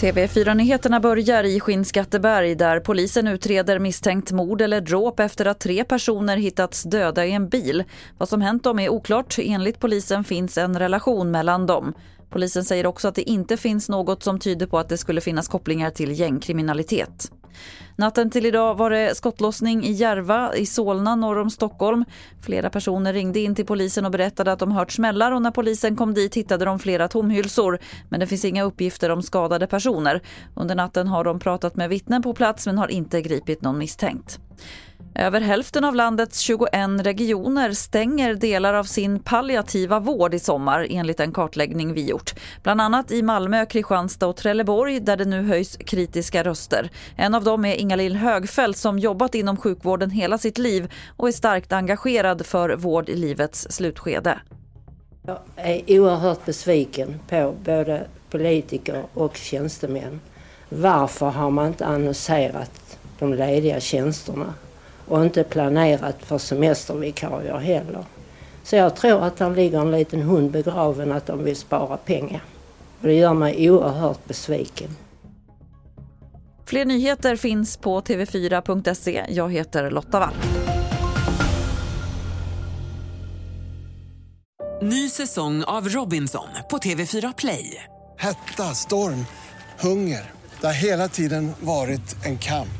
TV4-nyheterna börjar i Skinnskatteberg där polisen utreder misstänkt mord eller dråp efter att tre personer hittats döda i en bil. Vad som hänt dem är oklart. Enligt polisen finns en relation mellan dem. Polisen säger också att det inte finns något som tyder på att det skulle finnas kopplingar till gängkriminalitet. Natten till idag var det skottlossning i Järva i Solna norr om Stockholm. Flera personer ringde in till polisen och berättade att de hört smällar och när polisen kom dit hittade de flera tomhylsor. Men det finns inga uppgifter om skadade personer. Under natten har de pratat med vittnen på plats men har inte gripit någon misstänkt. Över hälften av landets 21 regioner stänger delar av sin palliativa vård i sommar enligt en kartläggning vi gjort. Bland annat i Malmö, Kristianstad och Trelleborg där det nu höjs kritiska röster. En av dem är Inga-Lill Högfeldt som jobbat inom sjukvården hela sitt liv och är starkt engagerad för vård i livets slutskede. Jag är oerhört besviken på både politiker och tjänstemän. Varför har man inte annonserat de lediga tjänsterna? Och inte planerat för semestervikarier heller. Så jag tror att där ligger en liten hund begraven att de vill spara pengar. Och det gör mig oerhört besviken. Fler nyheter finns på tv4.se. Jag heter Lotta Wall. Ny säsong av Robinson på TV4 Play. Hetta, storm, hunger. Det har hela tiden varit en kamp.